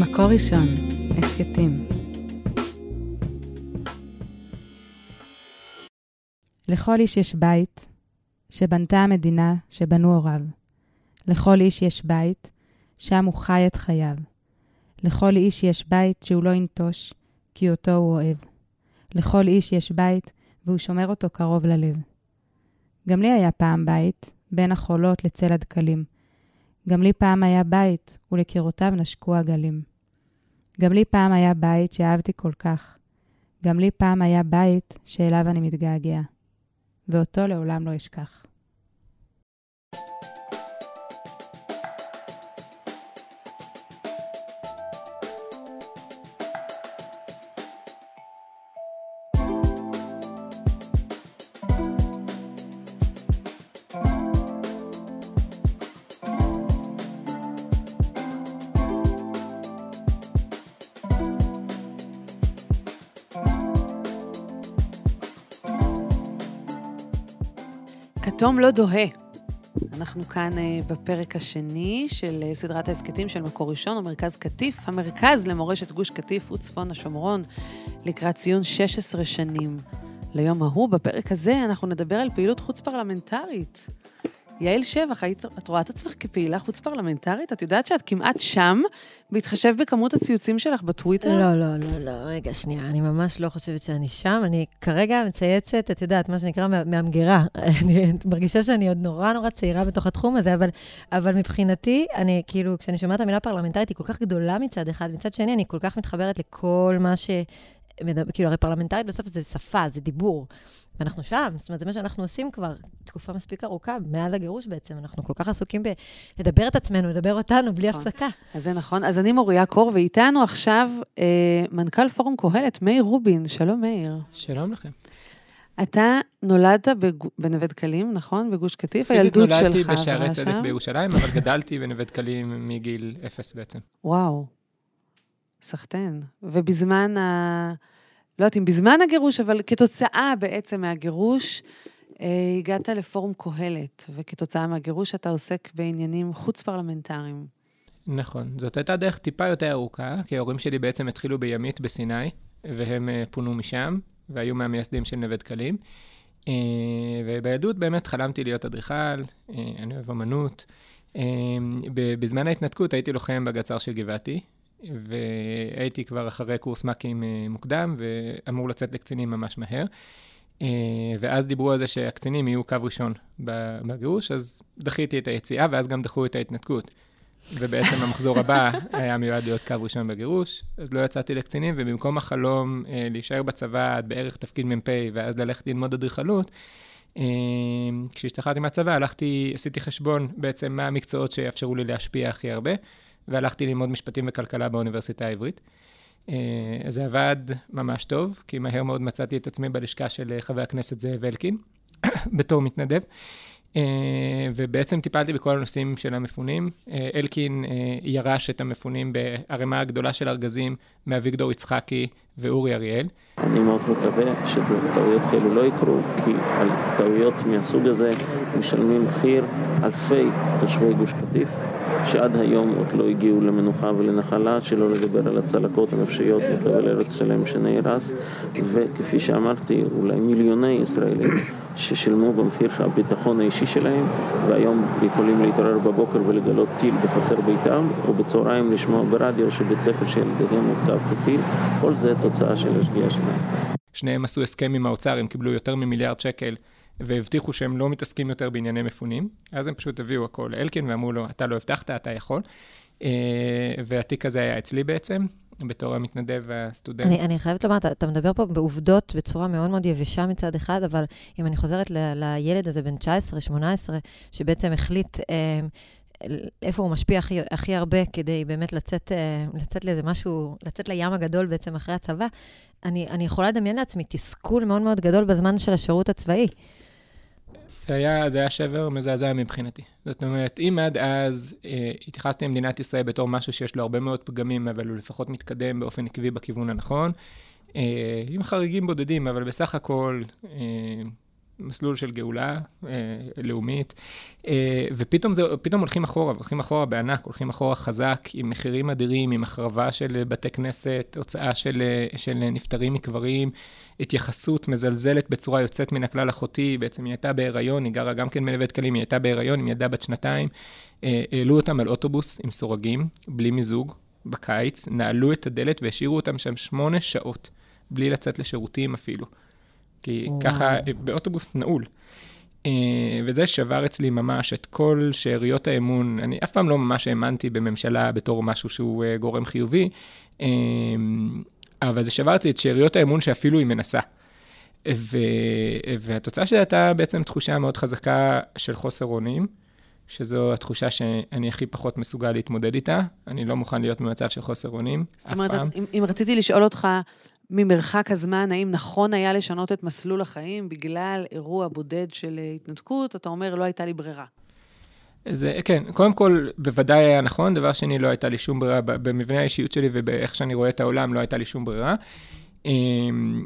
מקור ראשון, הסכתים. לכל איש יש בית שבנתה המדינה שבנו הוריו. לכל איש יש בית שם הוא חי את חייו. לכל איש יש בית שהוא לא ינטוש, כי אותו הוא אוהב. לכל איש יש בית והוא שומר אותו קרוב ללב. גם לי היה פעם בית, בין החולות לצל הדקלים. גם לי פעם היה בית, ולקירותיו נשקו הגלים. גם לי פעם היה בית שאהבתי כל כך. גם לי פעם היה בית שאליו אני מתגעגע. ואותו לעולם לא אשכח. כתום לא דוהה. אנחנו כאן uh, בפרק השני של uh, סדרת ההסכתים של מקור ראשון, או מרכז קטיף, המרכז למורשת גוש קטיף וצפון השומרון, לקראת ציון 16 שנים ליום ההוא. בפרק הזה אנחנו נדבר על פעילות חוץ-פרלמנטרית. יעל שבח, היית, את רואה את עצמך כפעילה חוץ-פרלמנטרית? את יודעת שאת כמעט שם, בהתחשב בכמות הציוצים שלך בטוויטר? לא, לא, לא, לא, רגע, שנייה, אני ממש לא חושבת שאני שם. אני כרגע מצייצת, את יודעת, מה שנקרא מהמגירה. אני מרגישה שאני עוד נורא נורא צעירה בתוך התחום הזה, אבל, אבל מבחינתי, אני כאילו, כשאני שומעת את המילה פרלמנטרית, היא כל כך גדולה מצד אחד, מצד שני, אני כל כך מתחברת לכל מה ש... כאילו, הרי פרלמנטרית בסוף זה שפה, זה דיבור. ואנחנו שם, זאת אומרת, זה מה שאנחנו עושים כבר תקופה מספיק ארוכה, מאז הגירוש בעצם. אנחנו כל כך עסוקים בלדבר את עצמנו, לדבר אותנו, בלי נכון. הפסקה. אז זה נכון. אז אני מוריה קור, ואיתנו עכשיו אה, מנכ"ל פורום קהלת, מאיר רובין. שלום, מאיר. שלום לכם. אתה נולדת בנווה דקלים, נכון? בגוש קטיף? הילדות שלך. פיזית נולדתי בשערי צדק בירושלים, אבל גדלתי בנווה דקלים מגיל אפס בעצם. וואו, סחטיין. ובזמן ה... לא יודעת אם בזמן הגירוש, אבל כתוצאה בעצם מהגירוש, אה, הגעת לפורום קהלת, וכתוצאה מהגירוש אתה עוסק בעניינים חוץ-פרלמנטריים. נכון. זאת הייתה דרך טיפה יותר ארוכה, כי ההורים שלי בעצם התחילו בימית בסיני, והם אה, פונו משם, והיו מהמייסדים של נווה דקלים. אה, ובילדות באמת חלמתי להיות אדריכל, אני אוהב אמנות. בזמן ההתנתקות הייתי לוחם בגצר של גבעתי, והייתי כבר אחרי קורס מ"כים אה, מוקדם, ואמור לצאת לקצינים ממש מהר. אה, ואז דיברו על זה שהקצינים יהיו קו ראשון בגירוש, אז דחיתי את היציאה, ואז גם דחו את ההתנתקות. ובעצם המחזור הבא היה מיועד להיות קו ראשון בגירוש, אז לא יצאתי לקצינים, ובמקום החלום אה, להישאר בצבא עד בערך תפקיד מ"פ, ואז ללכת ללמוד אדריכלות, כשהשתחררתי מהצבא, הלכתי, עשיתי חשבון בעצם מה המקצועות שיאפשרו לי להשפיע הכי הרבה. והלכתי ללמוד משפטים וכלכלה באוניברסיטה העברית. אה, זה עבד ממש טוב, כי מהר מאוד מצאתי את עצמי בלשכה של חבר הכנסת זאב אלקין, בתור מתנדב. אה, ובעצם טיפלתי בכל הנושאים של המפונים. אה, אלקין ירש את המפונים בערימה הגדולה של ארגזים מאביגדור יצחקי ואורי אריאל. אני מאוד מקווה שטעויות כאלו לא יקרו, כי על טעויות מהסוג הזה משלמים מחיר אלפי תושבי גוש קטיף. שעד היום עוד לא הגיעו למנוחה ולנחלה, שלא לדבר על הצלקות הנפשיות מחבל ארץ שלם שנהרס, וכפי שאמרתי, אולי מיליוני ישראלים ששילמו במחיר הביטחון האישי שלהם, והיום יכולים להתעורר בבוקר ולגלות טיל בחצר ביתם, ובצהריים לשמוע ברדיו שבית ספר של ילדיהם הותקף בטיל, כל זה תוצאה של השגיאה שלנו. שניהם עשו הסכם עם האוצר, הם קיבלו יותר ממיליארד שקל והבטיחו שהם לא מתעסקים יותר בענייני מפונים, אז הם פשוט הביאו הכל לאלקין ואמרו לו, אתה לא הבטחת, אתה יכול. אה, והתיק הזה היה אצלי בעצם, בתור המתנדב והסטודנט. אני, אני חייבת לומר, אתה, אתה מדבר פה בעובדות בצורה מאוד מאוד יבשה מצד אחד, אבל אם אני חוזרת ל, לילד הזה בן 19-18, שבעצם החליט... אה, איפה הוא משפיע הכי, הכי הרבה כדי באמת לצאת, אה, לצאת לאיזה משהו, לצאת לים הגדול בעצם אחרי הצבא, אני, אני יכולה לדמיין לעצמי תסכול מאוד מאוד גדול בזמן של השירות הצבאי. זה היה, זה היה שבר מזעזע מבחינתי. זאת אומרת, אם עד אז אה, התייחסתי למדינת ישראל בתור משהו שיש לו הרבה מאוד פגמים, אבל הוא לפחות מתקדם באופן עקבי בכיוון הנכון, אה, עם חריגים בודדים, אבל בסך הכל אה, מסלול של גאולה אה, לאומית, אה, ופתאום זה, הולכים אחורה, הולכים אחורה בענק, הולכים אחורה חזק, עם מחירים אדירים, עם החרבה של בתי כנסת, הוצאה של, של נפטרים מקברים, התייחסות מזלזלת בצורה יוצאת מן הכלל אחותי, בעצם היא הייתה בהיריון, היא גרה גם כן בנווה דקלים, היא הייתה בהיריון עם ילדה בת שנתיים, אה, העלו אותם על אוטובוס עם סורגים, בלי מיזוג, בקיץ, נעלו את הדלת והשאירו אותם שם שמונה שעות, בלי לצאת לשירותים אפילו. כי וואו. ככה, באוטובוס נעול. Uh, וזה שבר אצלי ממש את כל שאריות האמון. אני אף פעם לא ממש האמנתי בממשלה בתור משהו שהוא uh, גורם חיובי, uh, אבל זה שבר אצלי את שאריות האמון שאפילו היא מנסה. ו, והתוצאה שלה הייתה בעצם תחושה מאוד חזקה של חוסר אונים, שזו התחושה שאני הכי פחות מסוגל להתמודד איתה. אני לא מוכן להיות במצב של חוסר אונים, אף פעם. זאת אומרת, אם, אם רציתי לשאול אותך, ממרחק הזמן, האם נכון היה לשנות את מסלול החיים בגלל אירוע בודד של התנתקות? אתה אומר, לא הייתה לי ברירה. זה, כן, קודם כל, בוודאי היה נכון. דבר שני, לא הייתה לי שום ברירה. במבנה האישיות שלי ובאיך שאני רואה את העולם, לא הייתה לי שום ברירה. אמ,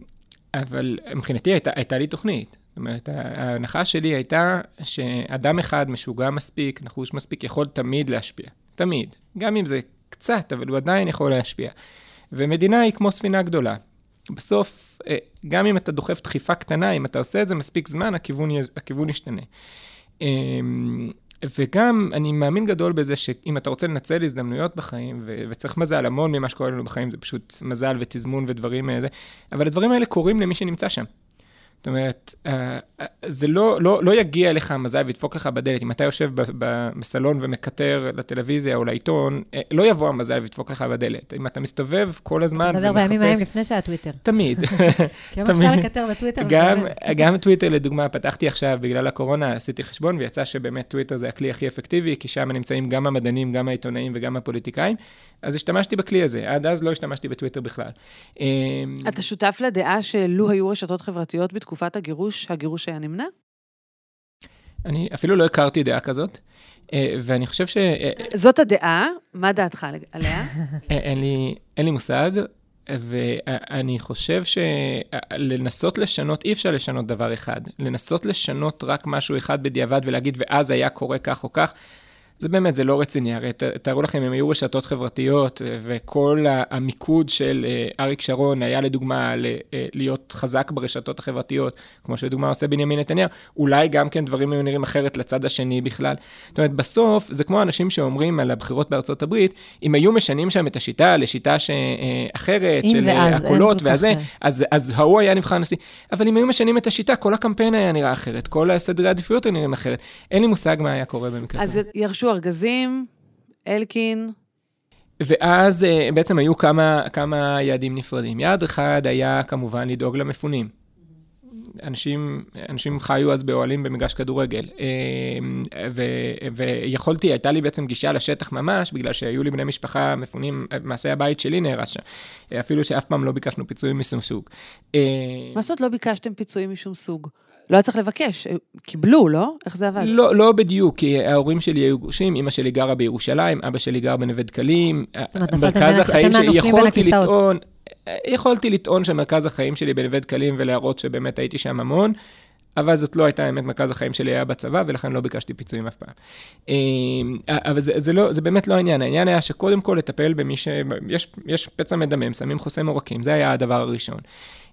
אבל מבחינתי הייתה, הייתה לי תוכנית. זאת אומרת, ההנחה שלי הייתה שאדם אחד משוגע מספיק, נחוש מספיק, יכול תמיד להשפיע. תמיד. גם אם זה קצת, אבל הוא עדיין יכול להשפיע. ומדינה היא כמו ספינה גדולה. בסוף, אה, גם אם אתה דוחף דחיפה קטנה, אם אתה עושה את זה מספיק זמן, הכיוון, הכיוון ישתנה. אמ, וגם, אני מאמין גדול בזה שאם אתה רוצה לנצל הזדמנויות בחיים, ו- וצריך מזל, המון ממה שקורה לנו בחיים זה פשוט מזל ותזמון ודברים איזה, אבל הדברים האלה קורים למי שנמצא שם. זאת אומרת, אה, אה, זה לא, לא, לא יגיע אליך המזל וידפוק לך בדלת. אם אתה יושב בסלון ומקטר לטלוויזיה או לעיתון, אה, לא יבוא המזל וידפוק לך בדלת. אם אתה מסתובב כל הזמן ומחפש... אתה מדבר בימים ההם לפני שהיה טוויטר. תמיד. כי היום אפשר לקטר בטוויטר. גם, גם טוויטר, לדוגמה, פתחתי עכשיו, בגלל הקורונה, עשיתי חשבון, ויצא שבאמת טוויטר זה הכלי הכי אפקטיבי, כי שם נמצאים גם המדענים, גם העיתונאים וגם הפוליטיקאים. אז השתמשתי בכלי הזה, עד אז לא השתמשתי בטוויטר בכלל. אמ, אתה שותף לדעה שלו היו רשתות חברתיות בתקופת הגירוש, הגירוש היה נמנע? אני אפילו לא הכרתי דעה כזאת, אה, ואני חושב ש... אה, זאת הדעה, מה דעתך עליה? אה, אין לי, אין לי מושג, ואני חושב שלנסות לשנות, אי אפשר לשנות דבר אחד. לנסות לשנות רק משהו אחד בדיעבד ולהגיד, ואז היה קורה כך או כך, זה באמת, זה לא רציני. הרי תארו לכם, אם היו רשתות חברתיות, אה, וכל המיקוד של אה, אריק שרון היה לדוגמה אה, להיות חזק ברשתות החברתיות, כמו שלדוגמה עושה בנימין נתניהו, אולי גם כן דברים היו נראים אחרת לצד השני בכלל. זאת אומרת, בסוף, זה כמו אנשים שאומרים על הבחירות בארצות הברית, אם היו משנים שם את השיטה לשיטה ש... אחרת, של ואז, הקולות והזה, אז, אז ההוא היה נבחר נשיא. אבל אם היו משנים את השיטה, כל הקמפיין היה נראה אחרת, כל סדרי העדיפויות היו נראים אחרת. אין לי מושג מה היה קורה במקרה הזה. ביקשו ארגזים, אלקין. ואז אה, בעצם היו כמה, כמה יעדים נפרדים. יעד אחד היה כמובן לדאוג למפונים. אנשים, אנשים חיו אז באוהלים במגרש כדורגל. אה, ו, ויכולתי, הייתה לי בעצם גישה לשטח ממש, בגלל שהיו לי בני משפחה מפונים, מעשה הבית שלי נהרס שם. אפילו שאף פעם לא ביקשנו פיצויים משום סוג. אה, מה זאת לא ביקשתם פיצויים משום סוג? לא היה צריך לבקש, קיבלו, לא? איך זה עבד? לא, לא בדיוק, כי ההורים שלי היו גרושים, אמא שלי גרה בירושלים, אבא שלי גר בנווה דקלים. מרכז החיים שלי, יכולתי לטעון, יכולתי לטעון שמרכז החיים שלי בנווה דקלים ולהראות שבאמת הייתי שם המון. אבל זאת לא הייתה האמת, מרכז החיים שלי היה בצבא, ולכן לא ביקשתי פיצויים אף פעם. אמ, אבל זה, זה, לא, זה באמת לא העניין, העניין היה שקודם כל לטפל במי ש... יש, יש פצע מדמם, שמים חוסם עורקים, זה היה הדבר הראשון.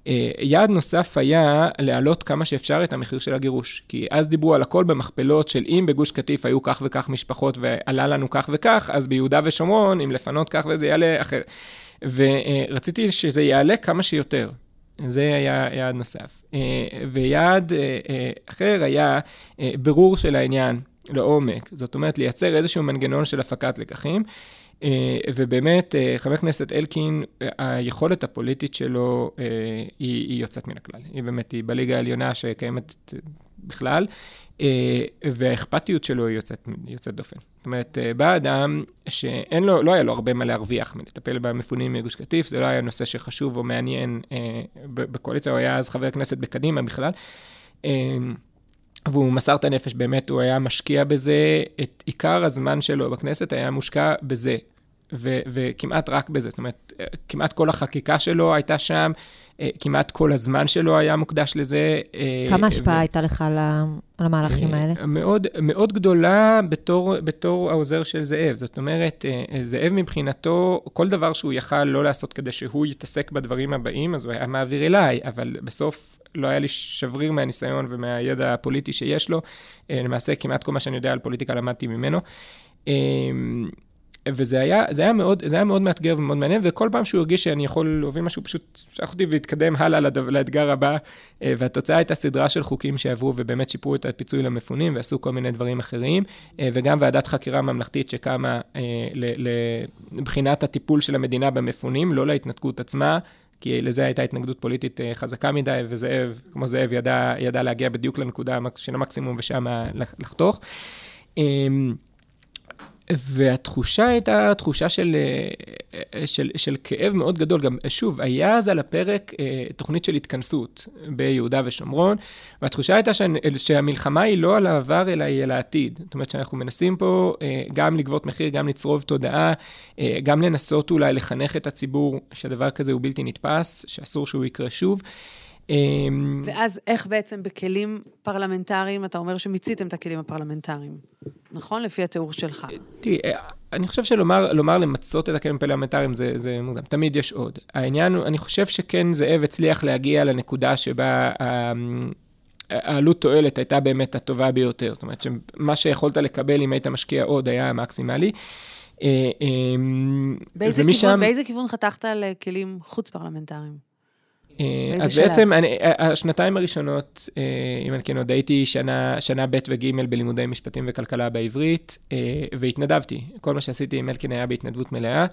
אה, יעד נוסף היה להעלות כמה שאפשר את המחיר של הגירוש. כי אז דיברו על הכל במכפלות של אם בגוש קטיף היו כך וכך משפחות ועלה לנו כך וכך, אז ביהודה ושומרון, אם לפנות כך וזה יעלה אחרת. ורציתי שזה יעלה כמה שיותר. זה היה יעד נוסף. אה, ויעד אה, אחר היה ברור של העניין לעומק. זאת אומרת, לייצר איזשהו מנגנון של הפקת לקחים. אה, ובאמת, אה, חבר הכנסת אלקין, היכולת הפוליטית שלו אה, היא, היא יוצאת מן הכלל. היא באמת, היא בליגה העליונה שקיימת בכלל, והאכפתיות שלו היא יוצאת, יוצאת דופן. זאת אומרת, בא אדם שאין לו, לא היה לו הרבה מה להרוויח מלטפל במפונים מגוש קטיף, זה לא היה נושא שחשוב או מעניין בקואליציה, הוא היה אז חבר כנסת בקדימה בכלל. והוא מסר את הנפש, באמת, הוא היה משקיע בזה, את עיקר הזמן שלו בכנסת היה מושקע בזה, ו- וכמעט רק בזה. זאת אומרת, כמעט כל החקיקה שלו הייתה שם, כמעט כל הזמן שלו היה מוקדש לזה. כמה השפעה ו- הייתה לך על, על המהלכים האלה? מאוד, מאוד גדולה בתור, בתור העוזר של זאב. זאת אומרת, זאב מבחינתו, כל דבר שהוא יכל לא לעשות כדי שהוא יתעסק בדברים הבאים, אז הוא היה מעביר אליי, אבל בסוף לא היה לי שבריר מהניסיון ומהידע הפוליטי שיש לו. למעשה, כמעט כל מה שאני יודע על פוליטיקה למדתי ממנו. וזה היה, זה היה, מאוד, זה היה מאוד מאתגר ומאוד מעניין, וכל פעם שהוא הרגיש שאני יכול להוביל משהו, פשוט שלח אותי והתקדם הלאה לאתגר הבא, אה, והתוצאה הייתה סדרה של חוקים שעברו ובאמת שיפרו את הפיצוי למפונים ועשו כל מיני דברים אחרים, אה, וגם ועדת חקירה ממלכתית שקמה אה, לבחינת הטיפול של המדינה במפונים, לא להתנתקות עצמה. כי לזה הייתה התנגדות פוליטית חזקה מדי, וזאב, כמו זאב, ידע, ידע להגיע בדיוק לנקודה של המקסימום ושם לחתוך. והתחושה הייתה תחושה של, אה, של, של כאב מאוד גדול. גם, שוב, היה אז על הפרק אה, תוכנית של התכנסות ביהודה ושומרון, והתחושה הייתה שה, שהמלחמה היא לא על העבר, אלא היא על העתיד. זאת אומרת שאנחנו מנסים פה אה, גם לגבות מחיר, גם לצרוב תודעה, גם לנסות אולי לחנך את הציבור שדבר כזה הוא בלתי נתפס, שאסור שהוא יקרה שוב. אמ, ואז איך בעצם בכלים פרלמנטריים, אתה אומר שמיציתם את הכלים הפרלמנטריים, נכון? לפי התיאור שלך. תראי, אה, אני חושב שלומר למצות את הכלים הפרלמנטריים זה, זה מוגזם, תמיד יש עוד. העניין הוא, אני חושב שכן זאב הצליח להגיע לנקודה שבה אמ, העלות תועלת הייתה באמת הטובה ביותר. זאת אומרת, שמה שיכולת לקבל אם היית משקיע עוד היה מקסימלי. אה, אמ, באיזה, כיוון, באיזה כיוון חתכת לכלים חוץ-פרלמנטריים? אה, אז שלב? בעצם אני, אה, השנתיים הראשונות, אה, אם אני כן עוד הייתי שנה, שנה ב' וג' בלימודי משפטים וכלכלה בעברית, והתנדבתי. כל מה שעשיתי עם אלקין היה בהתנדבות מלאה.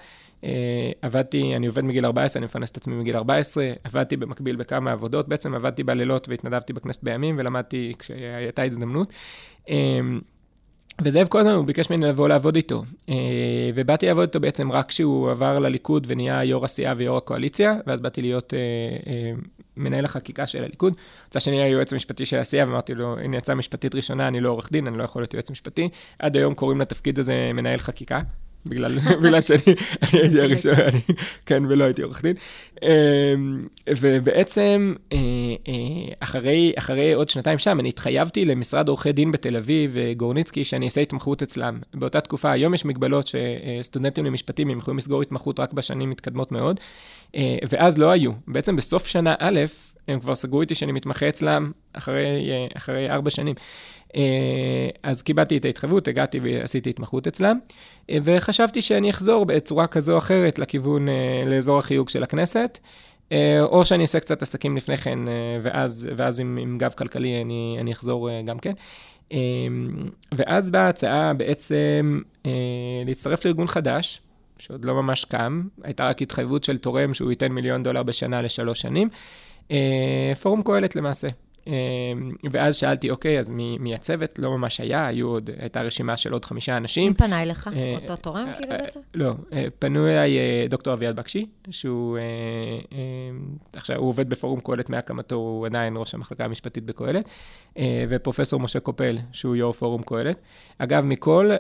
עבדתי, אני עובד מגיל 14, אני מפרנס את עצמי מגיל 14, עבדתי במקביל בכמה עבודות, בעצם עבדתי בלילות והתנדבתי בכנסת בימים, ולמדתי כשהייתה הזדמנות. וזאב כל הזמן, הוא ביקש ממני לבוא לעבוד איתו. אה, ובאתי לעבוד איתו בעצם רק כשהוא עבר לליכוד ונהיה יו"ר הסיעה ויו"ר הקואליציה, ואז באתי להיות אה, אה, מנהל החקיקה של הליכוד. רוצה שאני אהיה היועץ המשפטי של הסיעה, ואמרתי לו, הנה יצאה משפטית ראשונה, אני לא עורך דין, אני לא יכול להיות יועץ משפטי. עד היום קוראים לתפקיד הזה מנהל חקיקה. בגלל, בגלל שאני הייתי הראשון, אני, כן, ולא הייתי עורך דין. אמ, ובעצם, אה, אה, אחרי, אחרי עוד שנתיים שם, אני התחייבתי למשרד עורכי דין בתל אביב, אה, גורניצקי, שאני אעשה התמחות אצלם. באותה תקופה, היום יש מגבלות שסטודנטים למשפטים, הם יכולים לסגור התמחות רק בשנים מתקדמות מאוד, ואז לא היו. בעצם בסוף שנה א', הם כבר סגרו איתי שאני מתמחה אצלם אחרי, אחרי ארבע שנים. אה, אז קיבלתי את ההתחייבות, הגעתי ועשיתי התמחות אצלם, אה, וחשבתי שאני אחזור בצורה כזו או אחרת לכיוון, אה, לאזור החיוג של הכנסת, או שאני אעשה קצת עסקים לפני כן, ואז, ואז עם, עם גב כלכלי אני, אני אחזור גם כן. ואז באה ההצעה בעצם להצטרף לארגון חדש, שעוד לא ממש קם, הייתה רק התחייבות של תורם שהוא ייתן מיליון דולר בשנה לשלוש שנים. פורום קהלת למעשה. אמ, ואז שאלתי, אוקיי, אז מי, מי הצוות? לא ממש היה, היו עוד, הייתה רשימה של עוד חמישה אנשים. מי פנה אליך? אה, אותו תורם אה, כאילו אה, בעצם? לא, פנו אליי דוקטור אביעד בקשי, שהוא עכשיו, הוא עובד בפורום קהלת מהקמתו, הוא עדיין ראש המחלקה המשפטית בקהלת, ופרופסור משה קופל, שהוא יו"ר פורום קהלת. אגב, מכל,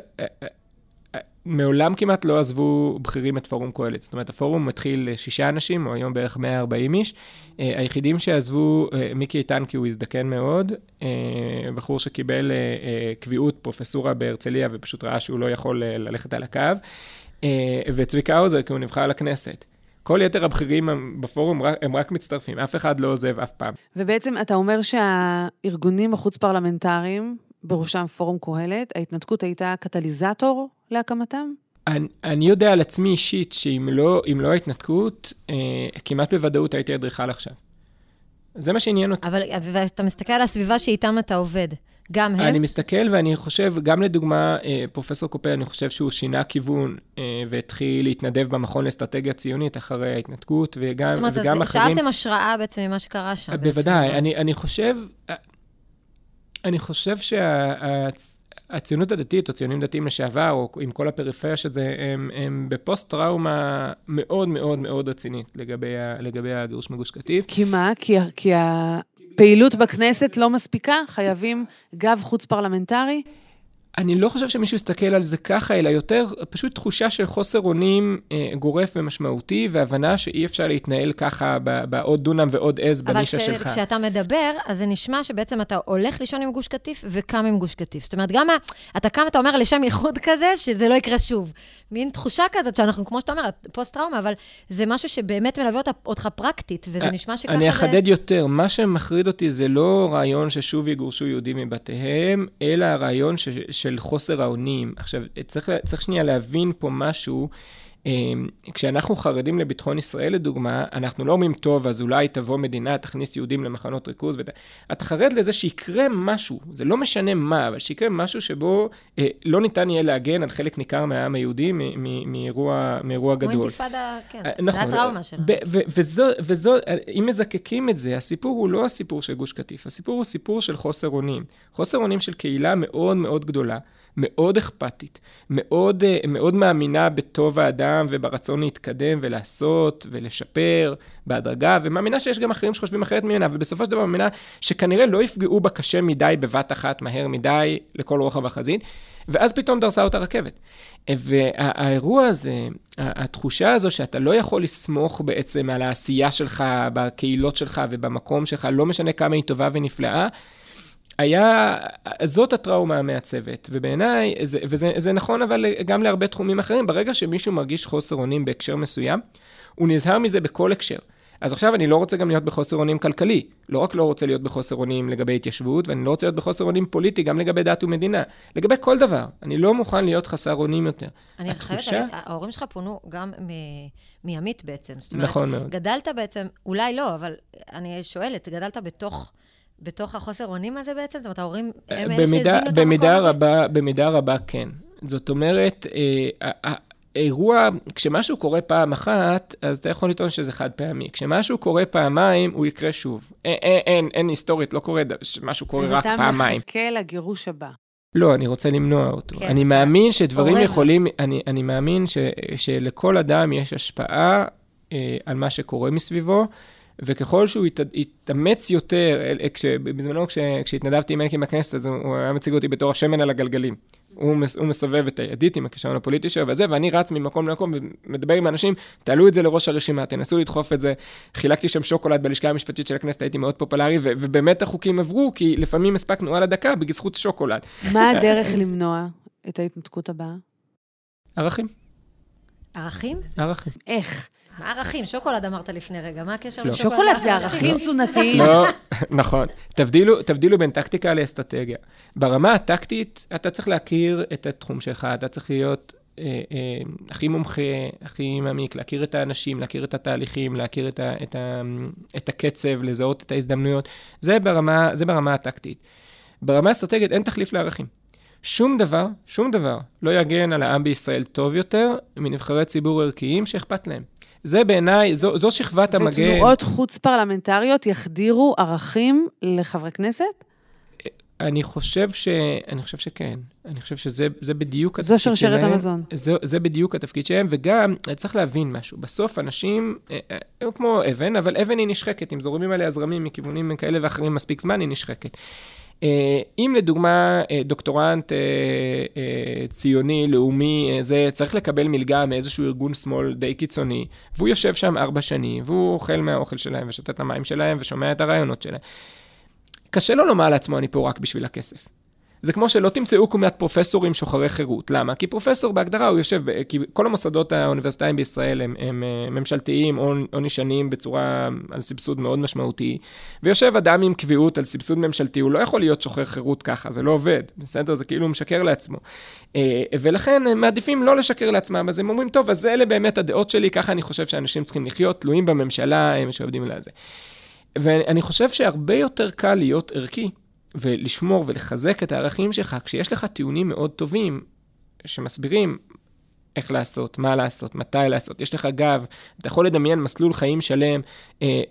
מעולם כמעט לא עזבו בכירים את פורום קהלת. זאת אומרת, הפורום מתחיל שישה אנשים, או היום בערך 140 איש. Uh, היחידים שעזבו, uh, מיקי איתן, כי הוא הזדקן מאוד, uh, בחור שקיבל קביעות פרופסורה בהרצליה, ופשוט ראה שהוא לא יכול ללכת על הקו, וצביקה האוזר, כי הוא נבחר לכנסת. כל יתר הבכירים בפורום הם רק מצטרפים, אף אחד לא עוזב אף פעם. ובעצם אתה אומר שהארגונים החוץ-פרלמנטריים, בראשם פורום קהלת, ההתנתקות הייתה קטליזטור להקמתם? אני, אני יודע על עצמי אישית שאם לא, לא ההתנתקות, אה, כמעט בוודאות הייתי אדריכל עכשיו. זה מה שעניין אותי. אבל ואתה מסתכל על הסביבה שאיתם אתה עובד. גם הם? אני מסתכל ואני חושב, גם לדוגמה, אה, פרופסור קופל, אני חושב שהוא שינה כיוון אה, והתחיל להתנדב במכון לאסטרטגיה ציונית אחרי ההתנתקות, וגם, זאת אומרת, וגם אחרים... שאבתם השראה בעצם ממה שקרה שם. בוודאי, אני, אני חושב, אני חושב שהציונות שה, הדתית, או ציונים דתיים לשעבר, או עם כל הפריפריה של זה, הם, הם בפוסט-טראומה מאוד מאוד מאוד רצינית לגבי, לגבי הגירוש מגוש קטיף. כי מה? כי, כי הפעילות בכנסת לא מספיקה? חייבים גב חוץ-פרלמנטרי? אני לא חושב שמישהו יסתכל על זה ככה, אלא יותר פשוט תחושה של חוסר אונים אה, גורף ומשמעותי, והבנה שאי אפשר להתנהל ככה בעוד דונם ועוד עז בנישה ש- שלך. אבל כשאתה מדבר, אז זה נשמע שבעצם אתה הולך לישון עם גוש קטיף וקם עם גוש קטיף. זאת אומרת, גם אתה קם, אתה אומר לשם ייחוד כזה, שזה לא יקרה שוב. מין תחושה כזאת שאנחנו, כמו שאתה אומר, פוסט-טראומה, אבל זה משהו שבאמת מלווה אותך פרקטית, וזה נשמע שככה אני זה... אחדד יותר, מה שמחריד אותי זה לא רעיון ששוב יגורשו יהודים מבתיהם, אלא הרעיון ש, של חוסר האונים. עכשיו, צריך, צריך שנייה להבין פה משהו. אמ, כשאנחנו חרדים לביטחון ישראל, לדוגמה, אנחנו לא אומרים, טוב, אז אולי תבוא מדינה, תכניס יהודים למחנות ריכוז. ות... אתה חרד לזה שיקרה משהו, זה לא משנה מה, אבל שיקרה משהו שבו אה, לא ניתן יהיה להגן על חלק ניכר מהעם היהודי מאירוע גדול. כמו אינתיפאדה, כן, אה, נכון, זה הטראומה שלנו. וזו, וזו, אם מזקקים את זה, הסיפור הוא לא הסיפור של גוש קטיף, הסיפור הוא סיפור של חוסר אונים. חוסר אונים של קהילה מאוד מאוד גדולה. מאוד אכפתית, מאוד, אה, מאוד מאמינה בטוב האדם וברצון להתקדם ולעשות ולשפר בהדרגה, ומאמינה שיש גם אחרים שחושבים אחרת ממנה, ובסופו של דבר מאמינה שכנראה לא יפגעו בה קשה מדי בבת אחת, מהר מדי, לכל רוחב החזית, ואז פתאום דרסה אותה רכבת. והאירוע הזה, התחושה הזו שאתה לא יכול לסמוך בעצם על העשייה שלך, בקהילות שלך ובמקום שלך, לא משנה כמה היא טובה ונפלאה, היה, זאת הטראומה המעצבת, ובעיניי, זה, וזה זה נכון אבל גם להרבה תחומים אחרים, ברגע שמישהו מרגיש חוסר אונים בהקשר מסוים, הוא נזהר מזה בכל הקשר. אז עכשיו אני לא רוצה גם להיות בחוסר אונים כלכלי. לא רק לא רוצה להיות בחוסר אונים לגבי התיישבות, ואני לא רוצה להיות בחוסר אונים פוליטי גם לגבי דת ומדינה. לגבי כל דבר. אני לא מוכן להיות חסר אונים יותר. אני התחושה... חייבת, ההורים שלך פונו גם מימית בעצם. זאת אומרת, נכון מאוד. גדלת בעצם, אולי לא, אבל אני שואלת, גדלת בתוך... בתוך החוסר אונים הזה בעצם? זאת אומרת, ההורים הם אלה שהזינו את המקום הזה? במידה רבה כן. זאת אומרת, אה, האירוע, כשמשהו קורה פעם אחת, אז אתה יכול לטעון שזה חד פעמי. כשמשהו קורה פעמיים, הוא יקרה שוב. אין, אין, אין, אין היסטורית, לא קורה, משהו קורה רק פעמיים. אז אתה מחכה לגירוש הבא. לא, אני רוצה למנוע אותו. כן. אני מאמין שדברים יכולים, אני, אני מאמין ש, שלכל אדם יש השפעה אה, על מה שקורה מסביבו. וככל שהוא ית, יתאמץ יותר, כש, בזמנו כש, כשהתנדבתי עם אלקין בכנסת, אז הוא היה מציג אותי בתור השמן על הגלגלים. הוא, מס, הוא מסובב את הידית עם הכישרון הפוליטי שלו וזה, ואני רץ ממקום למקום ומדבר עם אנשים, תעלו את זה לראש הרשימה, תנסו לדחוף את זה. חילקתי שם שוקולד בלשכה המשפטית של הכנסת, הייתי מאוד פופולרי, ו, ובאמת החוקים עברו, כי לפעמים הספקנו על הדקה בזכות שוקולד. מה הדרך למנוע את ההתנתקות הבאה? ערכים. ערכים? ערכים. איך? מה ערכים? שוקולד אמרת לפני רגע, מה הקשר לא. לשוקולד? שוקולד זה ערכים תזונתיים. לא, נכון. תבדילו, תבדילו בין טקטיקה לאסטרטגיה. ברמה הטקטית, אתה צריך להכיר את התחום שלך, אתה צריך להיות אה, אה, הכי מומחה, הכי מעמיק, להכיר את האנשים, להכיר את התהליכים, להכיר את, ה, את, ה, את הקצב, לזהות את ההזדמנויות. זה ברמה, זה ברמה הטקטית. ברמה האסטרטגית אין תחליף לערכים. שום דבר, שום דבר, לא יגן על העם בישראל טוב יותר מנבחרי ציבור ערכיים שאכפת להם. זה בעיניי, זו, זו שכבת המגן. ותנועות חוץ פרלמנטריות יחדירו ערכים לחברי כנסת? אני חושב ש... אני חושב שכן. אני חושב שזה בדיוק התפקיד שלהם. זו שרשרת המזון. זה, זה בדיוק התפקיד שלהם, וגם, צריך להבין משהו. בסוף אנשים, אה, אה, הם כמו אבן, אבל אבן היא נשחקת. אם זורמים עליה זרמים מכיוונים כאלה ואחרים מספיק זמן, היא נשחקת. אה, אם לדוגמה אה, דוקטורנט אה, ציוני, לאומי, זה צריך לקבל מלגה מאיזשהו ארגון שמאל די קיצוני, והוא יושב שם ארבע שנים, והוא אוכל מהאוכל שלהם ושותה את המים שלהם ושומע את הרעיונות שלהם, קשה לו לומר לעצמו, אני פה רק בשביל הכסף. זה כמו שלא תמצאו קומיית פרופסורים שוחרי חירות. למה? כי פרופסור בהגדרה הוא יושב, כי כל המוסדות האוניברסיטאיים בישראל הם, הם, הם ממשלתיים או, או נשענים בצורה, על סבסוד מאוד משמעותי, ויושב אדם עם קביעות על סבסוד ממשלתי, הוא לא יכול להיות שוחר חירות ככה, זה לא עובד, בסדר? זה כאילו משקר לעצמו. אה, ולכן הם מעדיפים לא לשקר לעצמם, אז הם אומרים, טוב, אז אלה באמת הדעות שלי, ככה אני חושב שאנשים צריכים לחיות, תלויים בממשלה, הם שעובדים על זה. ואני חושב שהרבה יותר קל להיות ערכי ולשמור ולחזק את הערכים שלך, כשיש לך טיעונים מאוד טובים שמסבירים איך לעשות, מה לעשות, מתי לעשות. יש לך גב, אתה יכול לדמיין מסלול חיים שלם אה,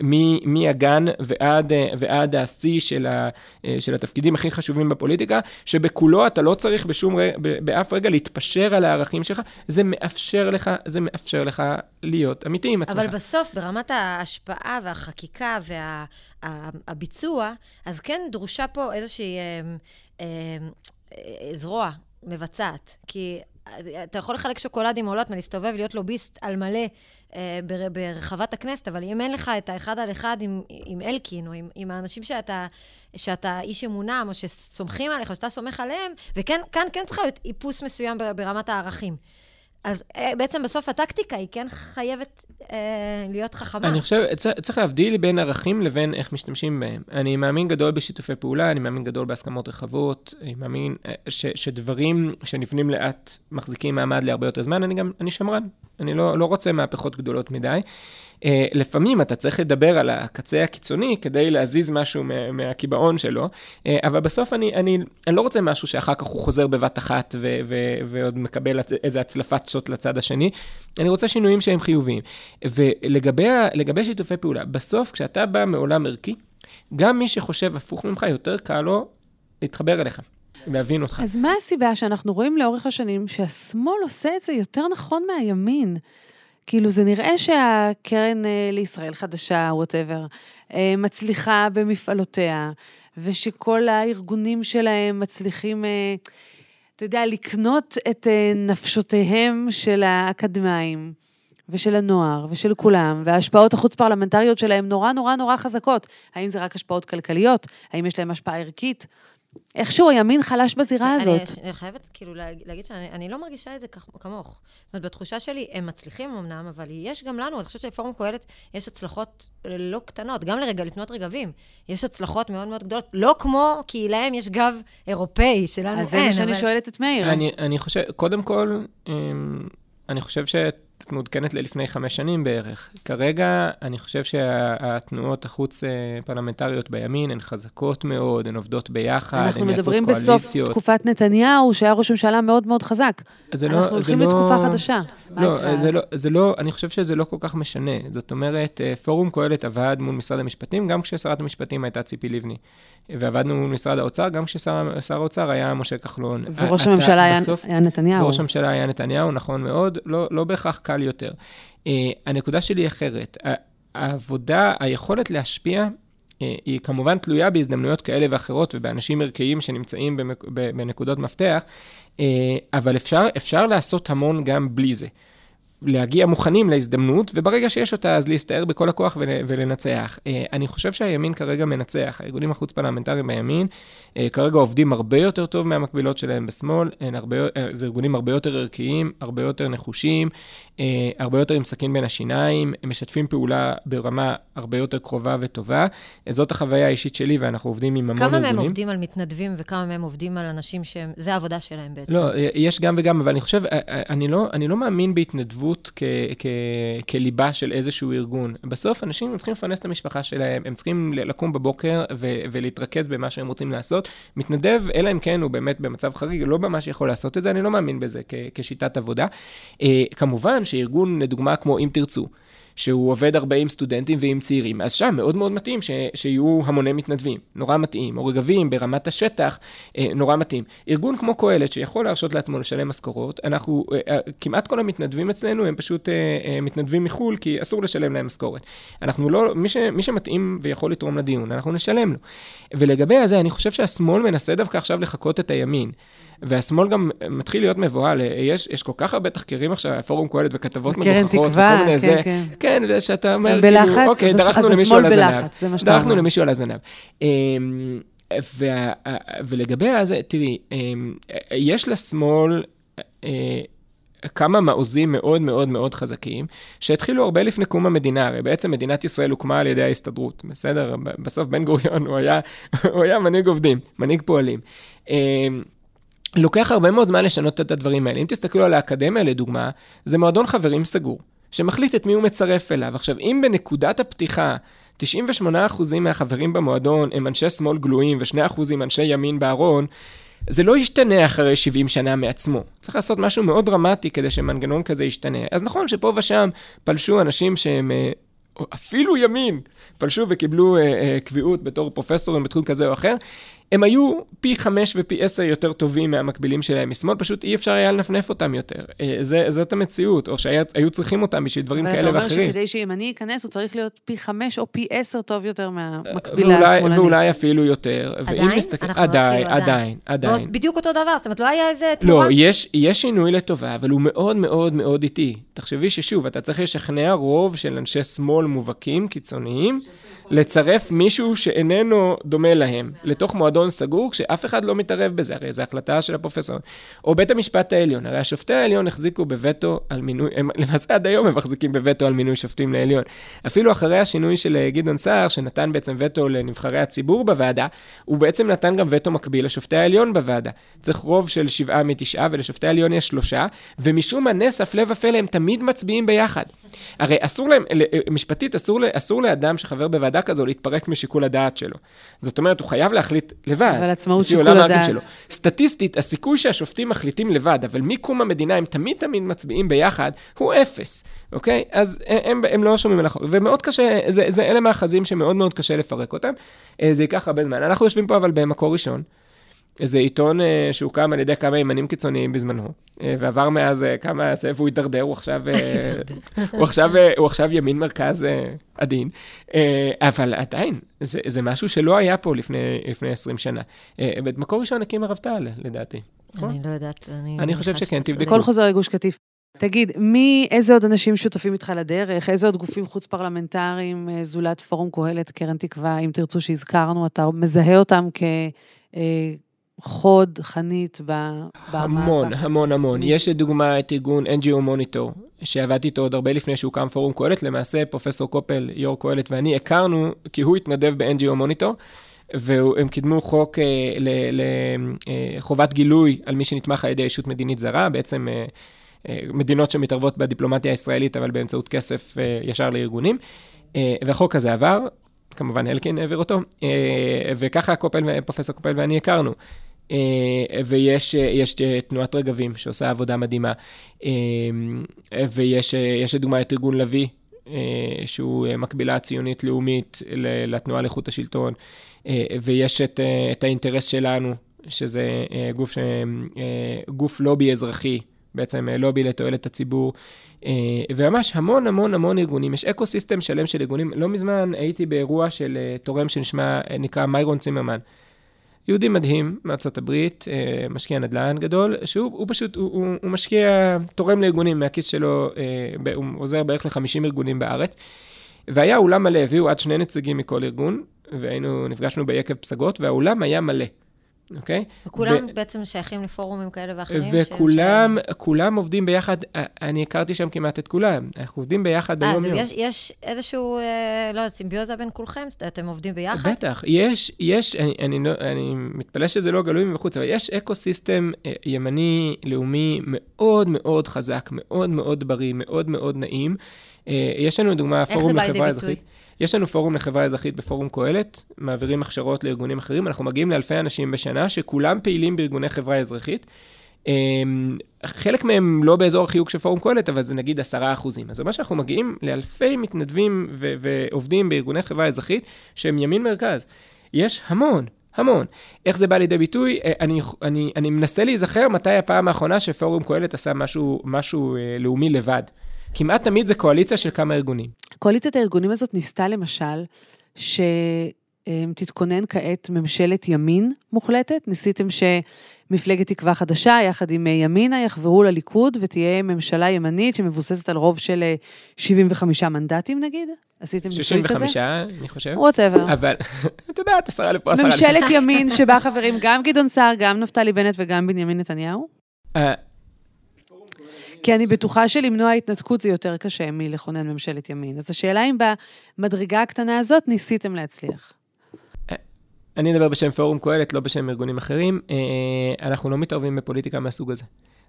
מהגן ועד, אה, ועד השיא של, ה, אה, של התפקידים הכי חשובים בפוליטיקה, שבכולו אתה לא צריך בשום, רגע, באף רגע להתפשר על הערכים שלך, זה מאפשר לך, זה מאפשר לך להיות אמיתי עם עצמך. אבל בסוף, ברמת ההשפעה והחקיקה והביצוע, וה, אז כן דרושה פה איזושהי... אה, אה, זרוע מבצעת. כי אתה יכול לחלק שוקולדים או לא, להסתובב, להיות לוביסט על מלא אה, בר, ברחבת הכנסת, אבל אם אין לך את האחד על אחד עם, עם אלקין, או עם, עם האנשים שאתה, שאתה איש אמונם, או שסומכים עליך, או שאתה סומך עליהם, וכן, כאן כן צריך להיות איפוס מסוים ברמת הערכים. אז אה, בעצם בסוף הטקטיקה היא כן חייבת אה, להיות חכמה. אני חושב, צריך להבדיל בין ערכים לבין איך משתמשים בהם. אני מאמין גדול בשיתופי פעולה, אני מאמין גדול בהסכמות רחבות, אני מאמין אה, ש, שדברים שנבנים לאט מחזיקים מעמד להרבה יותר זמן, אני גם, אני שמרן. אני לא, לא רוצה מהפכות גדולות מדי. Uh, לפעמים אתה צריך לדבר על הקצה הקיצוני כדי להזיז משהו מהקיבעון שלו, uh, אבל בסוף אני, אני, אני לא רוצה משהו שאחר כך הוא חוזר בבת אחת ו, ו, ועוד מקבל איזה הצלפת שוט לצד השני. אני רוצה שינויים שהם חיוביים. ולגבי שיתופי פעולה, בסוף כשאתה בא מעולם ערכי, גם מי שחושב הפוך ממך, יותר קל לו להתחבר אליך. להבין אותך. אז מה הסיבה שאנחנו רואים לאורך השנים שהשמאל עושה את זה יותר נכון מהימין? כאילו, זה נראה שהקרן אה, לישראל חדשה, וואטאבר, אה, מצליחה במפעלותיה, ושכל הארגונים שלהם מצליחים, אה, אתה יודע, לקנות את נפשותיהם של האקדמאים. ושל הנוער, ושל כולם, וההשפעות החוץ-פרלמנטריות שלהם נורא נורא נורא חזקות. האם זה רק השפעות כלכליות? האם יש להם השפעה ערכית? איכשהו הימין חלש בזירה הזאת. אני, אני חייבת כאילו להגיד שאני לא מרגישה את זה כמוך. זאת אומרת, בתחושה שלי, הם מצליחים אמנם, אבל יש גם לנו, אני חושבת שלפורום קהלת יש הצלחות לא קטנות, גם לרגע, לתנועות רגבים. יש הצלחות מאוד מאוד גדולות, לא כמו, כי להם יש גב אירופאי, שלנו אין. אז זה מה שאני אבל... שואלת את מאיר. אני, אני חושב, קודם כל, אמ, אני חושב שאת מעודכנת ללפני חמש שנים בערך. כרגע, אני חושב שהתנועות החוץ-פרלמנטריות בימין הן חזקות מאוד, הן עובדות ביחד, הן מייצרות קואליציות. אנחנו מדברים בסוף תקופת נתניהו, שהיה ראש ממשלה מאוד מאוד חזק. לא, אנחנו הולכים לא, לתקופה חדשה. לא זה, לא, זה לא, אני חושב שזה לא כל כך משנה. זאת אומרת, אה, פורום קהלת עבד מול משרד המשפטים, גם כששרת המשפטים הייתה ציפי לבני. ועבדנו מול משרד האוצר, גם כששר האוצר היה משה כחלון. וראש הממשלה היה, בסוף, היה נתניהו. וראש הממשלה היה נתניהו, נכון מאוד, לא, לא בהכרח קל יותר. Uh, הנקודה שלי היא אחרת. העבודה, היכולת להשפיע, uh, היא כמובן תלויה בהזדמנויות כאלה ואחרות ובאנשים ערכיים שנמצאים במק, בנקודות מפתח, uh, אבל אפשר, אפשר לעשות המון גם בלי זה. להגיע מוכנים להזדמנות, וברגע שיש אותה, אז להסתער בכל הכוח ולנצח. אה, אני חושב שהימין כרגע מנצח. הארגונים החוץ-פרלמנטריים בימין אה, כרגע עובדים הרבה יותר טוב מהמקבילות שלהם בשמאל. הרבה, אה, זה ארגונים הרבה יותר ערכיים, הרבה יותר נחושים, הרבה יותר עם סכין בין השיניים, הם משתפים פעולה ברמה הרבה יותר קרובה וטובה. זאת החוויה האישית שלי, ואנחנו עובדים עם המון ארגונים. כמה מהם עובדים על מתנדבים וכמה מהם עובדים על אנשים שזה העבודה שלהם בעצם? לא, יש גם וגם, אבל אני חושב, אני לא, אני לא מאמין בהתנדבות. התנדבות כ- כ- כליבה של איזשהו ארגון. בסוף אנשים צריכים לפרנס את המשפחה שלהם, הם צריכים לקום בבוקר ו- ולהתרכז במה שהם רוצים לעשות. מתנדב, אלא אם כן הוא באמת במצב חריג, לא ממש יכול לעשות את זה, אני לא מאמין בזה כ- כשיטת עבודה. Uh, כמובן שארגון, לדוגמה, כמו אם תרצו, שהוא עובד הרבה עם סטודנטים ועם צעירים, אז שם מאוד מאוד מתאים ש, שיהיו המוני מתנדבים, נורא מתאים. או רגבים ברמת השטח, אה, נורא מתאים. ארגון כמו קהלת, שיכול להרשות לעצמו לשלם משכורות, אנחנו, אה, אה, כמעט כל המתנדבים אצלנו הם פשוט מתנדבים מחו"ל, כי אסור לשלם להם משכורת. אנחנו לא, מי, ש, מי שמתאים ויכול לתרום לדיון, אנחנו נשלם לו. ולגבי הזה, אני חושב שהשמאל מנסה דווקא עכשיו לחקות את הימין. והשמאל גם מתחיל להיות מבוהל. יש, יש כל כך הרבה תחקירים עכשיו, פורום קהלת וכתבות מגוחכות. קרן תקווה, כן, זה, כן. כן, ושאתה אומר, בלחץ, כאילו, אוקיי, דרכנו למישהו על הזנב. שאתה. דרכנו למישהו על הזנב. אמ, וה, ולגבי הזה, תראי, אמ, יש לשמאל... אה, כמה מעוזים מאוד מאוד מאוד חזקים, שהתחילו הרבה לפני קום המדינה, הרי בעצם מדינת ישראל הוקמה על ידי ההסתדרות, בסדר? בסוף בן גוריון הוא היה, הוא היה מנהיג עובדים, מנהיג פועלים. לוקח הרבה מאוד זמן לשנות את הדברים האלה. אם תסתכלו על האקדמיה, לדוגמה, זה מועדון חברים סגור, שמחליט את מי הוא מצרף אליו. עכשיו, אם בנקודת הפתיחה 98% מהחברים במועדון הם אנשי שמאל גלויים ו-2% הם אנשי ימין בארון, זה לא ישתנה אחרי 70 שנה מעצמו. צריך לעשות משהו מאוד דרמטי כדי שמנגנון כזה ישתנה. אז נכון שפה ושם פלשו אנשים שהם אה, אפילו ימין, פלשו וקיבלו אה, אה, קביעות בתור פרופסורים בתחום כזה או אחר. הם היו פי חמש ופי עשר יותר טובים מהמקבילים שלהם משמאל, פשוט אי אפשר היה לנפנף אותם יותר. אה, זה, זאת המציאות, או שהיו צריכים אותם בשביל דברים כאלה ואחרים. אבל אתה אומר שכדי שימני ייכנס, הוא צריך להיות פי חמש או פי עשר טוב יותר מהמקבילה השמאלנית. ואולי אפילו יותר. עדיין? מסתכל... אנחנו עדיין, עדיין, עדיין, עדיין. בדיוק אותו דבר, זאת אומרת, לא היה איזה תמורה? לא, יש, יש שינוי לטובה, אבל הוא מאוד מאוד מאוד איטי. תחשבי ששוב, אתה צריך לשכנע רוב של אנשי שמאל מובהקים, קיצוניים. לצרף מישהו שאיננו דומה להם לתוך מועדון סגור, כשאף אחד לא מתערב בזה, הרי זו החלטה של הפרופסור. או בית המשפט העליון, הרי השופטי העליון החזיקו בווטו על מינוי, הם, למעשה עד היום הם מחזיקים בווטו על מינוי שופטים לעליון. אפילו אחרי השינוי של אה, גדעון סער, שנתן בעצם וטו לנבחרי הציבור בוועדה, הוא בעצם נתן גם וטו מקביל לשופטי העליון בוועדה. צריך רוב של שבעה מתשעה, ולשופטי העליון יש שלושה, ומשום מה נס, הפלא ופלא, הם תמיד מצביעים ביחד. הרי אסור להם, אה, משפטית, אסור, אסור לאדם שחבר בוועדה החלטה כזו להתפרק משיקול הדעת שלו. זאת אומרת, הוא חייב להחליט לבד. אבל עצמאות שיקול הדעת. שלו. סטטיסטית, הסיכוי שהשופטים מחליטים לבד, אבל מקום המדינה הם תמיד תמיד מצביעים ביחד, הוא אפס, אוקיי? אז הם, הם לא שומעים על החוק. ומאוד קשה, זה, זה אלה מאחזים שמאוד מאוד קשה לפרק אותם. אה, זה ייקח הרבה זמן. אנחנו יושבים פה אבל במקור ראשון. איזה עיתון אה, שהוקם על ידי כמה ימנים קיצוניים בזמנו, אה, ועבר מאז אה, כמה זה, והוא הידרדר, הוא עכשיו, הוא עכשיו, הוא עכשיו ימין מרכז עדין, אבל עדיין, זה, זה משהו שלא היה פה לפני, לפני 20 שנה. במקור ראשון הקים הרב טל, לדעתי. נכון? אני לא יודעת, אני... אני חושב שכן, תבדקו. הכל חוזר לגוש קטיף. תגיד, מי, איזה עוד אנשים שותפים איתך לדרך? איזה עוד גופים חוץ-פרלמנטריים, זולת פורום קהלת, קרן תקווה, אם תרצו שהזכרנו, אתה מזהה אותם כ... חוד, חנית במאבק המון, המון, המון. יש לדוגמה את ארגון NGO Monitor, שעבדתי איתו עוד הרבה לפני שהוקם פורום קהלת. למעשה, פרופסור קופל, יו"ר קהלת ואני הכרנו, כי הוא התנדב ב-NGO Monitor, והם קידמו חוק אה, לחובת אה, גילוי על מי שנתמך על ידי ישות מדינית זרה, בעצם אה, אה, מדינות שמתערבות בדיפלומטיה הישראלית, אבל באמצעות כסף אה, ישר לארגונים. אה, והחוק הזה עבר, כמובן אלקין העביר אותו, אה, וככה קופל, פרופסור קופל ואני הכרנו. אה, ויש יש תנועת רגבים שעושה עבודה מדהימה, אה, ויש לדוגמה את ארגון לביא, שהוא מקבילה ציונית לאומית לתנועה לאיכות השלטון, ויש את, את האינטרס שלנו, שזה גוף, גוף לובי אזרחי, בעצם לובי לתועלת הציבור, וממש המון המון המון ארגונים, יש אקו סיסטם שלם של ארגונים. לא מזמן הייתי באירוע של תורם שנשמע, מיירון צימרמן. יהודי מדהים מארצות הברית, אה, משקיע נדל"ן גדול, שהוא פשוט, הוא, הוא, הוא משקיע, תורם לארגונים מהכיס שלו, אה, הוא עוזר בערך ל-50 ארגונים בארץ. והיה אולם מלא, הביאו עד שני נציגים מכל ארגון, והיינו, נפגשנו ביקב פסגות, והאולם היה מלא. אוקיי? וכולם ב... בעצם שייכים לפורומים כאלה ואחרים? וכולם. כולם עובדים ביחד, אני הכרתי שם כמעט את כולם, אנחנו עובדים ביחד ביום-יום. אז יש, יש איזשהו, אה, לא יודעת, סימביוזה בין כולכם? אתם עובדים ביחד? בטח, יש, יש, אני, אני, לא, אני מתפלא שזה לא גלוי מבחוץ, אבל יש אקו-סיסטם אה, ימני, לאומי, מאוד מאוד חזק, מאוד מאוד בריא, מאוד מאוד נעים. אה, יש לנו דוגמה, פורום לחברה אזרחית. יש לנו פורום לחברה אזרחית בפורום קהלת, מעבירים הכשרות לארגונים אחרים, אנחנו מגיעים לאלפי אנשים בשנה שכולם פעילים בארגוני חברה אזרחית. אמ, חלק מהם לא באזור החיוג של פורום קהלת, אבל זה נגיד עשרה אחוזים. אז אומר שאנחנו מגיעים לאלפי מתנדבים ו- ועובדים בארגוני חברה אזרחית שהם ימין מרכז. יש המון, המון. איך זה בא לידי ביטוי? אה, אני, אני, אני מנסה להיזכר מתי הפעם האחרונה שפורום קהלת עשה משהו, משהו אה, לאומי לבד. כמעט תמיד זה קואליציה של כמה ארגונים. קואליציית הארגונים הזאת ניסתה למשל, שתתכונן כעת ממשלת ימין מוחלטת. ניסיתם שמפלגת תקווה חדשה, יחד עם ימינה, יחברו לליכוד ותהיה ממשלה ימנית שמבוססת על רוב של 75 מנדטים נגיד? עשיתם ניסוי כזה? 65, אני חושב. ווטאבר. אבל, את יודעת, עשרה לפה, עשרה לשם. ממשלת ימין שבה חברים גם גדעון סער, גם נפתלי בנט וגם בנימין נתניהו? אה, כי אני בטוחה שלמנוע התנתקות זה יותר קשה מלכונן ממשלת ימין. אז השאלה אם במדרגה הקטנה הזאת ניסיתם להצליח. אני אדבר בשם פורום קהלת, לא בשם ארגונים אחרים. אה, אנחנו לא מתערבים בפוליטיקה מהסוג הזה.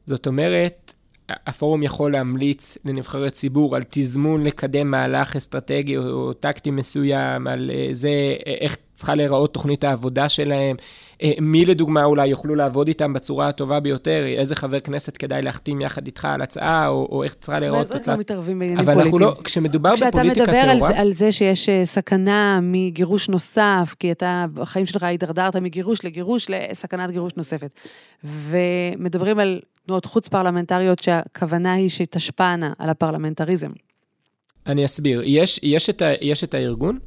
זאת אומרת, הפורום יכול להמליץ לנבחרי ציבור על תזמון לקדם מהלך אסטרטגי או, טקטי מסוים, על אה, זה, איך צריכה להיראות תוכנית העבודה שלהם, אה, מי לדוגמה אולי יוכלו לעבוד איתם בצורה הטובה ביותר, איזה חבר כנסת כדאי להחתים יחד איתך על הצעה, או, או איך צריכה להיראות זאת לא מתערבים בעניינים פוליטיים? אבל אנחנו לא, כשמדובר בפוליטיקה טהורה... כשאתה מדבר על, על זה שיש אה, סכנה מגירוש נוסף, כי אתה, בחיים שלך הידרדרת מגירוש לגירוש לסכנת גירוש נוספת, ומדברים על תנועות חוץ-פרלמנטריות שהכוונה היא שתשפענה על הפרלמנטריזם. אני אסביר. יש, יש, את ה, יש את הארגון,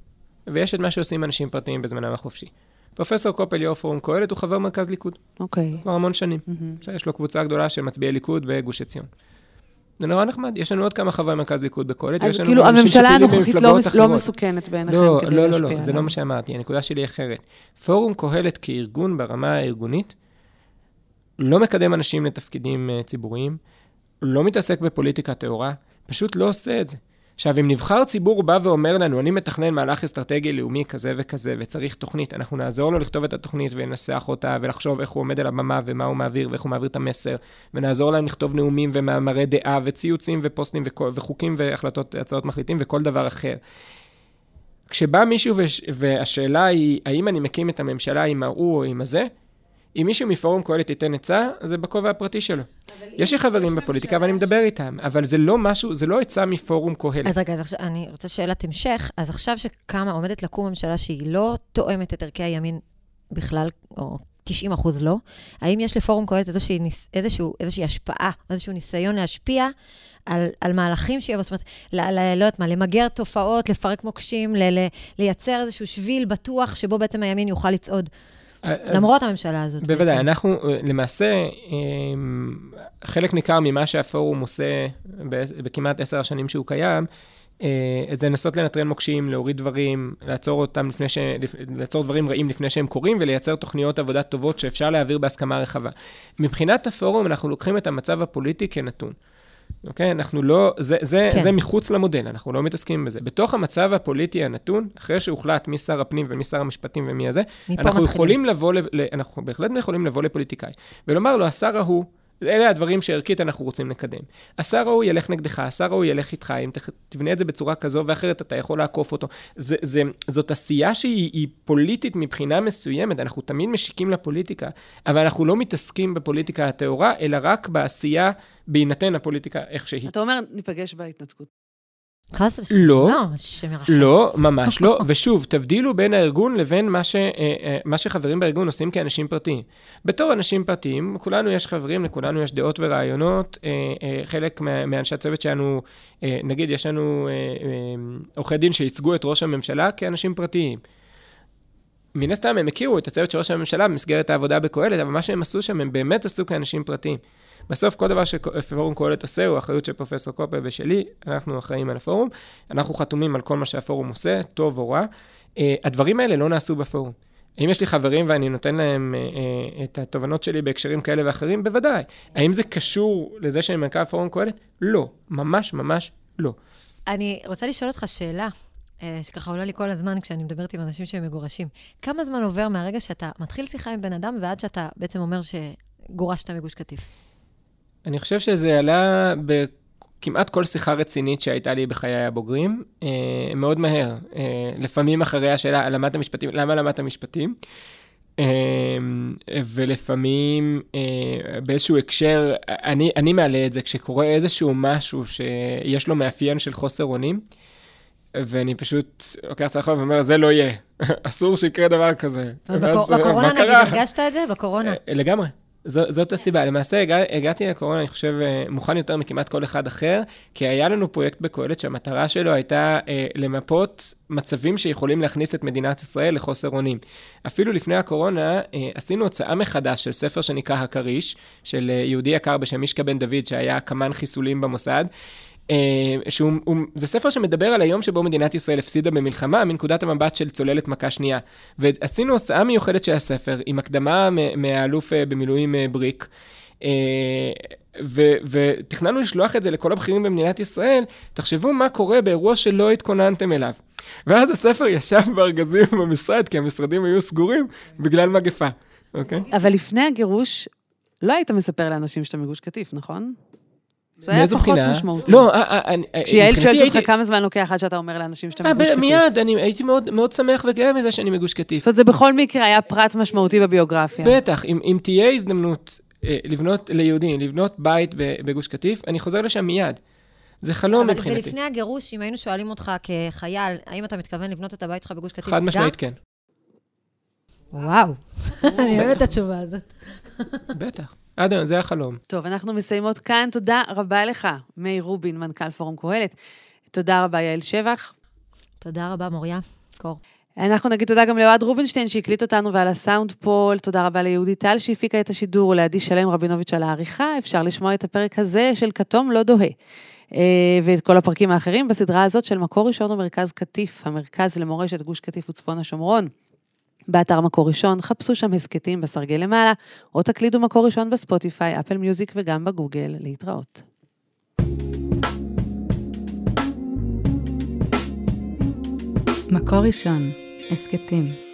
ויש את מה שעושים אנשים פרטיים בזמנם החופשי. פרופסור קופל, יו"ר פורום קהלת, הוא חבר מרכז ליכוד. אוקיי. כבר המון שנים. Mm-hmm. יש לו קבוצה גדולה של מצביעי ליכוד בגוש עציון. זה נורא נחמד, יש לנו עוד כמה חברי מרכז ליכוד בקהלת, אז כאילו הממשלה הנוכחית לא, לא מסוכנת בעיניכם לא, כדי לא, להשפיע לא, לא, זה לא מה שאמרתי, הנקודה שלי היא אחרת. פורום קהלת כארגון ברמה הארגונית, לא מקדם אנשים לתפקידים uh, ציבוריים, לא מתעסק בפוליטיקה טהורה, פשוט לא עושה את זה. עכשיו, אם נבחר ציבור בא ואומר לנו, אני מתכנן מהלך אסטרטגי לאומי כזה וכזה, וצריך תוכנית, אנחנו נעזור לו לכתוב את התוכנית ולנסח אותה, ולחשוב איך הוא עומד על הבמה ומה הוא מעביר, ואיך הוא מעביר את המסר, ונעזור להם לכתוב נאומים ומאמרי דעה, וציוצים ופוסטים וחוקים והחלטות, הצעות מחליטים וכל דבר אחר. כשבא מישהו. והשאלה היא, האם אני מקים את הממשלה עם ההוא או עם הזה, אם מישהו מפורום קהלת ייתן עצה, זה בכובע הפרטי שלו. יש לי חברים בפוליטיקה ואני מדבר איתם, אבל זה לא משהו, זה לא עצה מפורום קהלת. אז רגע, אז עכשיו, אני רוצה שאלת המשך. אז עכשיו שקמה, עומדת לקום ממשלה שהיא לא תואמת את ערכי הימין בכלל, או 90 אחוז לא, האם יש לפורום קהלת איזושהי, איזשהו, איזושהי השפעה, איזשהו ניסיון להשפיע על, על מהלכים שיבואו, זאת אומרת, ל, ל, לא יודעת מה, למגר תופעות, לפרק מוקשים, ל, ל, לייצר איזשהו שביל בטוח שבו בעצם הימין יוכל לצעוד. למרות הממשלה הזאת. בוודאי. אנחנו למעשה, אמ, חלק ניכר ממה שהפורום עושה בכמעט עשר השנים שהוא קיים, אה, זה לנסות לנטרל מוקשים, להוריד דברים, לעצור אותם לפני ש... לעצור דברים רעים לפני שהם קורים, ולייצר תוכניות עבודה טובות שאפשר להעביר בהסכמה רחבה. מבחינת הפורום, אנחנו לוקחים את המצב הפוליטי כנתון. אוקיי? אנחנו לא, זה, זה, כן. זה מחוץ למודל, אנחנו לא מתעסקים בזה. בתוך המצב הפוליטי הנתון, אחרי שהוחלט מי שר הפנים ומי שר המשפטים ומי הזה, אנחנו מתחילים. יכולים לבוא, ל, אנחנו בהחלט יכולים לבוא לפוליטיקאי, ולומר לו, השר ההוא, אלה הדברים שערכית אנחנו רוצים לקדם. השר ההוא ילך נגדך, השר ההוא ילך איתך, אם תבנה את זה בצורה כזו ואחרת, אתה יכול לעקוף אותו. זה, זה, זאת עשייה שהיא פוליטית מבחינה מסוימת, אנחנו תמיד משיקים לפוליטיקה, אבל אנחנו לא מתעסקים בפוליטיקה הטהורה, אלא רק בעשייה בהינתן הפוליטיקה איך שהיא. אתה אומר, ניפגש בהתנתקות. חס ושלום. לא, לא, ממש לא. ושוב, תבדילו בין הארגון לבין מה, ש, אה, אה, מה שחברים בארגון עושים כאנשים פרטיים. בתור אנשים פרטיים, כולנו יש חברים, לכולנו יש דעות ורעיונות. אה, חלק מאנשי הצוות שלנו, נגיד, יש לנו עורכי דין שייצגו את ראש הממשלה כאנשים פרטיים. מן הסתם הם הכירו את הצוות של ראש הממשלה במסגרת העבודה בקהלת, אבל מה שהם עשו שם, הם באמת עשו כאנשים פרטיים. בסוף כל דבר שפורום קהלת עושה הוא אחריות של פרופסור קופר ושלי, אנחנו אחראים על הפורום, אנחנו חתומים על כל מה שהפורום עושה, טוב או רע. Uh, הדברים האלה לא נעשו בפורום. האם יש לי חברים ואני נותן להם uh, uh, את התובנות שלי בהקשרים כאלה ואחרים? בוודאי. האם זה קשור לזה שאני מנכ"ל פורום קהלת? לא. ממש ממש לא. אני רוצה לשאול אותך שאלה. שככה עולה לי כל הזמן כשאני מדברת עם אנשים שהם מגורשים. כמה זמן עובר מהרגע שאתה מתחיל שיחה עם בן אדם ועד שאתה בעצם אומר שגורשת מגוש קטיף? אני חושב שזה עלה בכמעט כל שיחה רצינית שהייתה לי בחיי הבוגרים, אה, מאוד מהר. אה, לפעמים אחרי השאלה, למדת משפטים, למה למדת משפטים? אה, ולפעמים אה, באיזשהו הקשר, אני, אני מעלה את זה כשקורה איזשהו משהו שיש לו מאפיין של חוסר אונים, ואני פשוט לוקח צער ואומר, זה לא יהיה, אסור שיקרה דבר כזה. בקורונה נגיד, הרגשת את זה? בקורונה? אה, לגמרי. זו, זאת הסיבה. למעשה הגע, הגעתי לקורונה, אני חושב, אה, מוכן יותר מכמעט כל אחד אחר, כי היה לנו פרויקט בקהלת שהמטרה שלו הייתה אה, למפות מצבים שיכולים להכניס את מדינת ישראל לחוסר אונים. אפילו לפני הקורונה אה, עשינו הוצאה מחדש של ספר שנקרא הכריש, של אה, יהודי יקר בשם מישקה בן דוד, שהיה קמ"ן חיסולים במוסד. אה, שהוא, הוא, זה ספר שמדבר על היום שבו מדינת ישראל הפסידה במלחמה מנקודת המבט של צוללת מכה שנייה. ועשינו הוצאה מיוחדת של הספר עם הקדמה מהאלוף אה, במילואים אה, בריק. ותכננו לשלוח את זה לכל הבכירים במדינת ישראל, תחשבו מה קורה באירוע שלא התכוננתם אליו. ואז הספר ישב בארגזים במשרד, כי המשרדים היו סגורים בגלל מגפה, אוקיי? אבל לפני הגירוש, לא היית מספר לאנשים שאתה מגוש קטיף, נכון? זה היה פחות בחינה? משמעותי. לא, אה, אה, אני- אה, כשיעל מבחינתי שואלת אותך הייתי- כמה זמן לוקח עד שאתה אומר לאנשים שאתה אה, מגוש קטיף. מיד, אני הייתי מאוד מאוד שמח וגאה מזה שאני מגוש קטיף. זאת אומרת, זה בכל מקרה היה פרט משמעותי בביוגרפיה. בטח, אם, אם תהיה הזדמנות אה, לבנות ליהודים, לבנות בית ב- בגוש קטיף, אני חוזר לשם מיד. זה חלום אבל מבחינתי. ולפני הגירוש, אם היינו שואלים אותך כחייל, האם אתה מתכוון לבנות את הבית שלך בגוש קטיף? חד? משמעית כן. וואו, אני אוהבת את התשובה הזאת. בטח. עד היום, זה החלום. טוב, אנחנו מסיימות כאן. תודה רבה לך, מאיר רובין, מנכ"ל פורום קהלת. תודה רבה, יעל שבח. תודה רבה, מוריה. קור. אנחנו נגיד תודה גם לאוהד רובינשטיין שהקליט אותנו ועל הסאונד פול, תודה רבה ליהודית טל שהפיקה את השידור, ולעדי שלם רבינוביץ' על העריכה. אפשר לשמוע את הפרק הזה של כתום לא דוהה. אה, ואת כל הפרקים האחרים בסדרה הזאת של מקור ראשון ומרכז קטיף, המרכז למורשת גוש קטיף וצפון השומרון. באתר מקור ראשון, חפשו שם הסכתים בסרגל למעלה, או תקלידו מקור ראשון בספוטיפיי, אפל מיוזיק וגם בגוגל. להתראות. מקור ראשון, הסכתים.